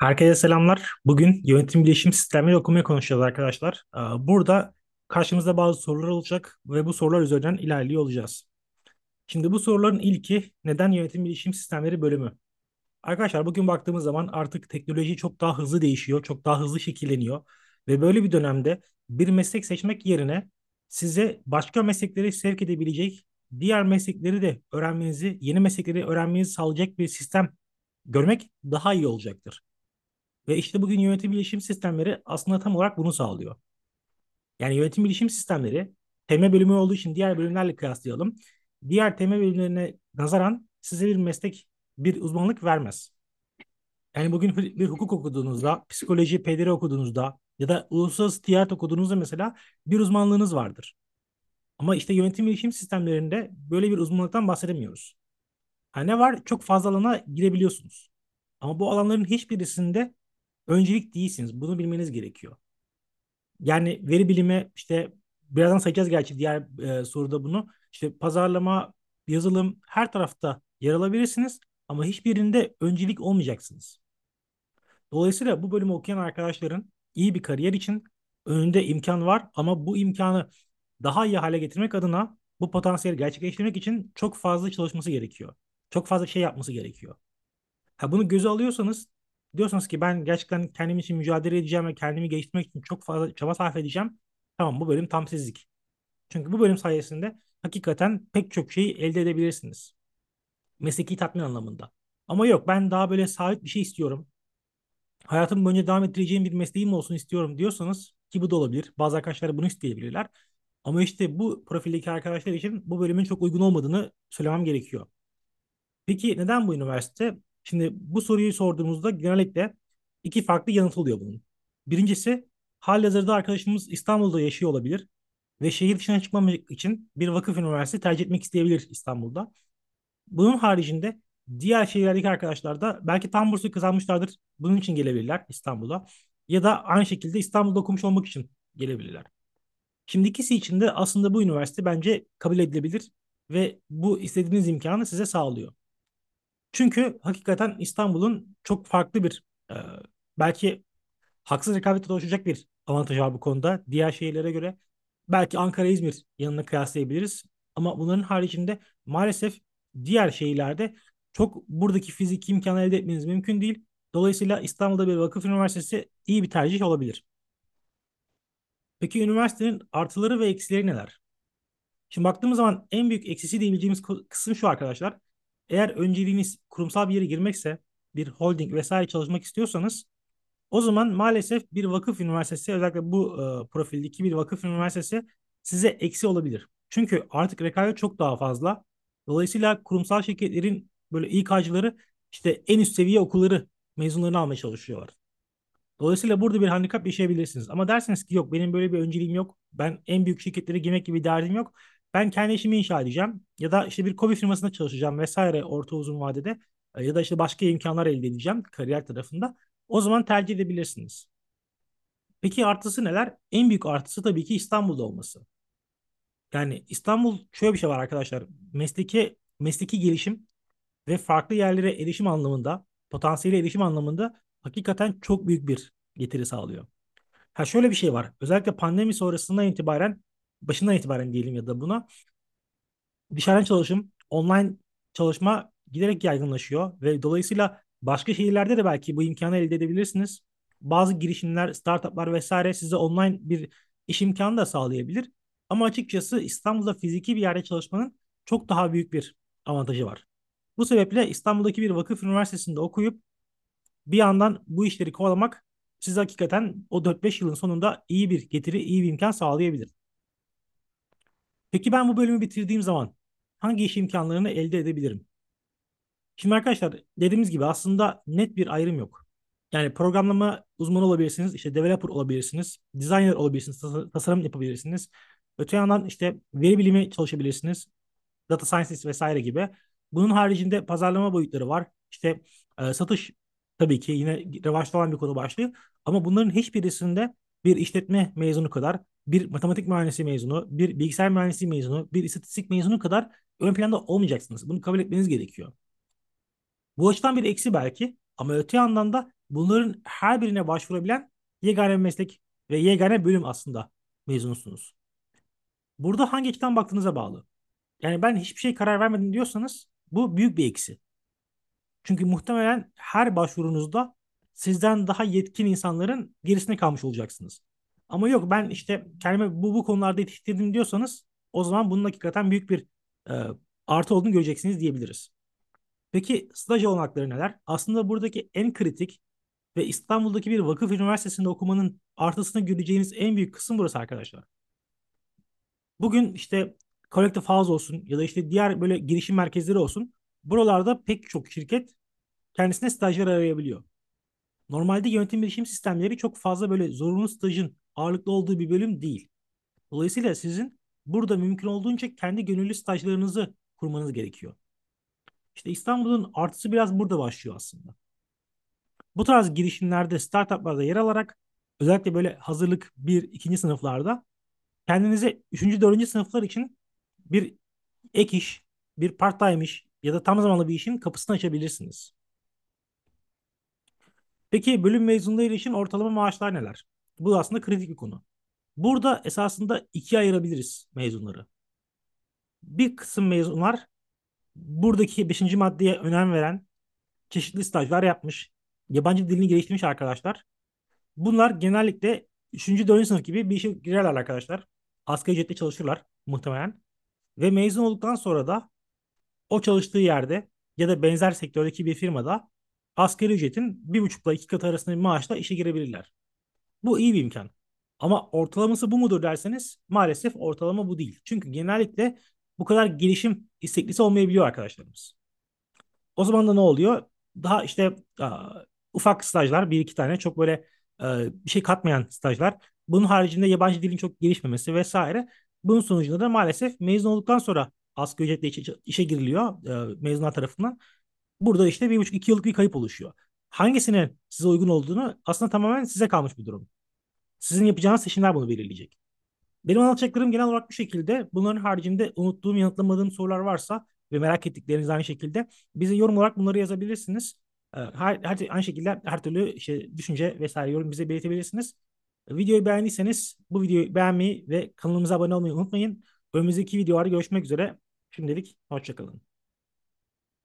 Herkese selamlar. Bugün yönetim bilişim sistemleri okumayı konuşacağız arkadaşlar. Ee, Burada karşımızda bazı sorular olacak ve bu sorular üzerinden ilerliyor olacağız. Şimdi bu soruların ilki neden yönetim bilişim sistemleri bölümü? Arkadaşlar bugün baktığımız zaman artık teknoloji çok daha hızlı değişiyor, çok daha hızlı şekilleniyor ve böyle bir dönemde bir meslek seçmek yerine size başka meslekleri sevk edebilecek, diğer meslekleri de öğrenmenizi, yeni meslekleri öğrenmenizi sağlayacak bir sistem görmek daha iyi olacaktır. Ve işte bugün yönetim bilişim sistemleri aslında tam olarak bunu sağlıyor. Yani yönetim bilişim sistemleri TM bölümü olduğu için diğer bölümlerle kıyaslayalım. Diğer TM bölümlerine nazaran size bir meslek, bir uzmanlık vermez. Yani bugün bir hukuk okuduğunuzda, psikoloji, pederi okuduğunuzda ya da uluslararası ticaret okuduğunuzda mesela bir uzmanlığınız vardır. Ama işte yönetim bilişim sistemlerinde böyle bir uzmanlıktan bahsedemiyoruz. Ha ne var? Çok fazla alana girebiliyorsunuz. Ama bu alanların hiçbirisinde öncelik değilsiniz. Bunu bilmeniz gerekiyor. Yani veri bilimi işte birazdan sayacağız gerçi diğer e, soruda bunu. İşte pazarlama, yazılım her tarafta yer alabilirsiniz ama hiçbirinde öncelik olmayacaksınız. Dolayısıyla bu bölümü okuyan arkadaşların iyi bir kariyer için önünde imkan var ama bu imkanı daha iyi hale getirmek adına bu potansiyeli gerçekleştirmek için çok fazla çalışması gerekiyor. Çok fazla şey yapması gerekiyor. Ha bunu göze alıyorsanız diyorsanız ki ben gerçekten kendim için mücadele edeceğim ve kendimi geliştirmek için çok fazla çaba sarf edeceğim. Tamam bu bölüm tam sizlik. Çünkü bu bölüm sayesinde hakikaten pek çok şeyi elde edebilirsiniz. Mesleki tatmin anlamında. Ama yok ben daha böyle sabit bir şey istiyorum. Hayatım boyunca devam ettireceğim bir mesleğim olsun istiyorum diyorsanız ki bu da olabilir. Bazı arkadaşlar bunu isteyebilirler. Ama işte bu profildeki arkadaşlar için bu bölümün çok uygun olmadığını söylemem gerekiyor. Peki neden bu üniversite? Şimdi bu soruyu sorduğumuzda genellikle iki farklı yanıt oluyor bunun. Birincisi halihazırda arkadaşımız İstanbul'da yaşıyor olabilir ve şehir dışına çıkmamak için bir vakıf üniversitesi tercih etmek isteyebilir İstanbul'da. Bunun haricinde diğer şehirlerdeki arkadaşlar da belki tam bursu kazanmışlardır. Bunun için gelebilirler İstanbul'a. Ya da aynı şekilde İstanbul'da okumuş olmak için gelebilirler. Şimdi ikisi için de aslında bu üniversite bence kabul edilebilir ve bu istediğiniz imkanı size sağlıyor. Çünkü hakikaten İstanbul'un çok farklı bir e, belki haksız rekabete oluşacak bir avantajı var bu konuda. Diğer şehirlere göre belki Ankara, İzmir yanına kıyaslayabiliriz. Ama bunların haricinde maalesef diğer şehirlerde çok buradaki fiziki imkanı elde etmeniz mümkün değil. Dolayısıyla İstanbul'da bir vakıf üniversitesi iyi bir tercih olabilir. Peki üniversitenin artıları ve eksileri neler? Şimdi baktığımız zaman en büyük eksisi diyebileceğimiz kısım şu arkadaşlar. Eğer önceliğiniz kurumsal bir yere girmekse, bir holding vesaire çalışmak istiyorsanız o zaman maalesef bir vakıf üniversitesi özellikle bu e, profildeki bir vakıf üniversitesi size eksi olabilir. Çünkü artık rekabet çok daha fazla. Dolayısıyla kurumsal şirketlerin böyle İK'cıları işte en üst seviye okulları mezunlarını almaya çalışıyorlar. Dolayısıyla burada bir handikap yaşayabilirsiniz. Ama derseniz ki yok benim böyle bir önceliğim yok. Ben en büyük şirketlere girmek gibi derdim yok. Ben kendi işimi inşa edeceğim. Ya da işte bir kobi firmasında çalışacağım vesaire orta uzun vadede. E, ya da işte başka imkanlar elde edeceğim kariyer tarafında. O zaman tercih edebilirsiniz. Peki artısı neler? En büyük artısı tabii ki İstanbul'da olması. Yani İstanbul şöyle bir şey var arkadaşlar. Mesleki mesleki gelişim ve farklı yerlere erişim anlamında, potansiyeli erişim anlamında hakikaten çok büyük bir getiri sağlıyor. Ha şöyle bir şey var. Özellikle pandemi sonrasından itibaren, başından itibaren diyelim ya da buna dışarıdan çalışım, online çalışma giderek yaygınlaşıyor ve dolayısıyla başka şehirlerde de belki bu imkanı elde edebilirsiniz. Bazı girişimler, startuplar vesaire size online bir iş imkanı da sağlayabilir. Ama açıkçası İstanbul'da fiziki bir yerde çalışmanın çok daha büyük bir avantajı var. Bu sebeple İstanbul'daki bir vakıf üniversitesinde okuyup bir yandan bu işleri kovalamak size hakikaten o 4-5 yılın sonunda iyi bir getiri, iyi bir imkan sağlayabilir. Peki ben bu bölümü bitirdiğim zaman hangi iş imkanlarını elde edebilirim? Şimdi arkadaşlar dediğimiz gibi aslında net bir ayrım yok. Yani programlama uzmanı olabilirsiniz, işte developer olabilirsiniz, designer olabilirsiniz, tasarım yapabilirsiniz. Öte yandan işte veri bilimi çalışabilirsiniz, data scientist vesaire gibi. Bunun haricinde pazarlama boyutları var. İşte e, satış tabii ki yine revaçta olan bir konu başlığı. Ama bunların hiçbirisinde bir işletme mezunu kadar, bir matematik mühendisi mezunu, bir bilgisayar mühendisliği mezunu, bir istatistik mezunu kadar ön planda olmayacaksınız. Bunu kabul etmeniz gerekiyor. Bu açıdan bir eksi belki Ama öte yandan da bunların her birine başvurabilen yegane meslek ve yegane bölüm aslında mezunusunuz. Burada hangi açıdan baktığınıza bağlı. Yani ben hiçbir şey karar vermedim diyorsanız bu büyük bir eksi. Çünkü muhtemelen her başvurunuzda sizden daha yetkin insanların gerisine kalmış olacaksınız. Ama yok ben işte kendime bu bu konularda yetiştirdim diyorsanız o zaman bunun hakikaten büyük bir e, artı olduğunu göreceksiniz diyebiliriz. Peki staj olanakları neler? Aslında buradaki en kritik ve İstanbul'daki bir vakıf üniversitesinde okumanın artısını göreceğiniz en büyük kısım burası arkadaşlar. Bugün işte Collective House olsun ya da işte diğer böyle girişim merkezleri olsun. Buralarda pek çok şirket kendisine stajyer arayabiliyor. Normalde yönetim bilişim sistemleri çok fazla böyle zorunlu stajın ağırlıklı olduğu bir bölüm değil. Dolayısıyla sizin burada mümkün olduğunca kendi gönüllü stajlarınızı kurmanız gerekiyor. İşte İstanbul'un artısı biraz burada başlıyor aslında. Bu tarz girişimlerde, startuplarda yer alarak özellikle böyle hazırlık bir, ikinci sınıflarda kendinize üçüncü, dördüncü sınıflar için bir ek iş, bir part-time iş ya da tam zamanlı bir işin kapısını açabilirsiniz. Peki bölüm mezunları için ortalama maaşlar neler? Bu aslında kritik bir konu. Burada esasında ikiye ayırabiliriz mezunları. Bir kısım mezunlar buradaki beşinci maddeye önem veren, çeşitli stajlar yapmış, yabancı dilini geliştirmiş arkadaşlar. Bunlar genellikle 3. 4. sınıf gibi bir işe girerler arkadaşlar. Asgari ücretle çalışırlar muhtemelen. Ve mezun olduktan sonra da o çalıştığı yerde ya da benzer sektördeki bir firmada asgari ücretin bir buçukla iki katı arasında bir maaşla işe girebilirler. Bu iyi bir imkan. Ama ortalaması bu mudur derseniz maalesef ortalama bu değil. Çünkü genellikle bu kadar gelişim isteklisi olmayabiliyor arkadaşlarımız. O zaman da ne oluyor? Daha işte a, ufak stajlar, bir iki tane çok böyle a, bir şey katmayan stajlar. Bunun haricinde yabancı dilin çok gelişmemesi vesaire. Bunun sonucunda da maalesef mezun olduktan sonra asgari ücretle işe, işe giriliyor e, mezunlar tarafından. Burada işte bir buçuk iki yıllık bir kayıp oluşuyor. Hangisine size uygun olduğunu aslında tamamen size kalmış bir durum. Sizin yapacağınız seçimler bunu belirleyecek. Benim anlatacaklarım genel olarak bu şekilde. Bunların haricinde unuttuğum, yanıtlamadığım sorular varsa ve merak ettikleriniz aynı şekilde bize yorum olarak bunları yazabilirsiniz. Ee, her, her aynı şekilde her türlü işte düşünce vesaire yorum bize belirtebilirsiniz. Videoyu beğendiyseniz bu videoyu beğenmeyi ve kanalımıza abone olmayı unutmayın. Önümüzdeki videolarda görüşmek üzere. Şimdilik hoşçakalın.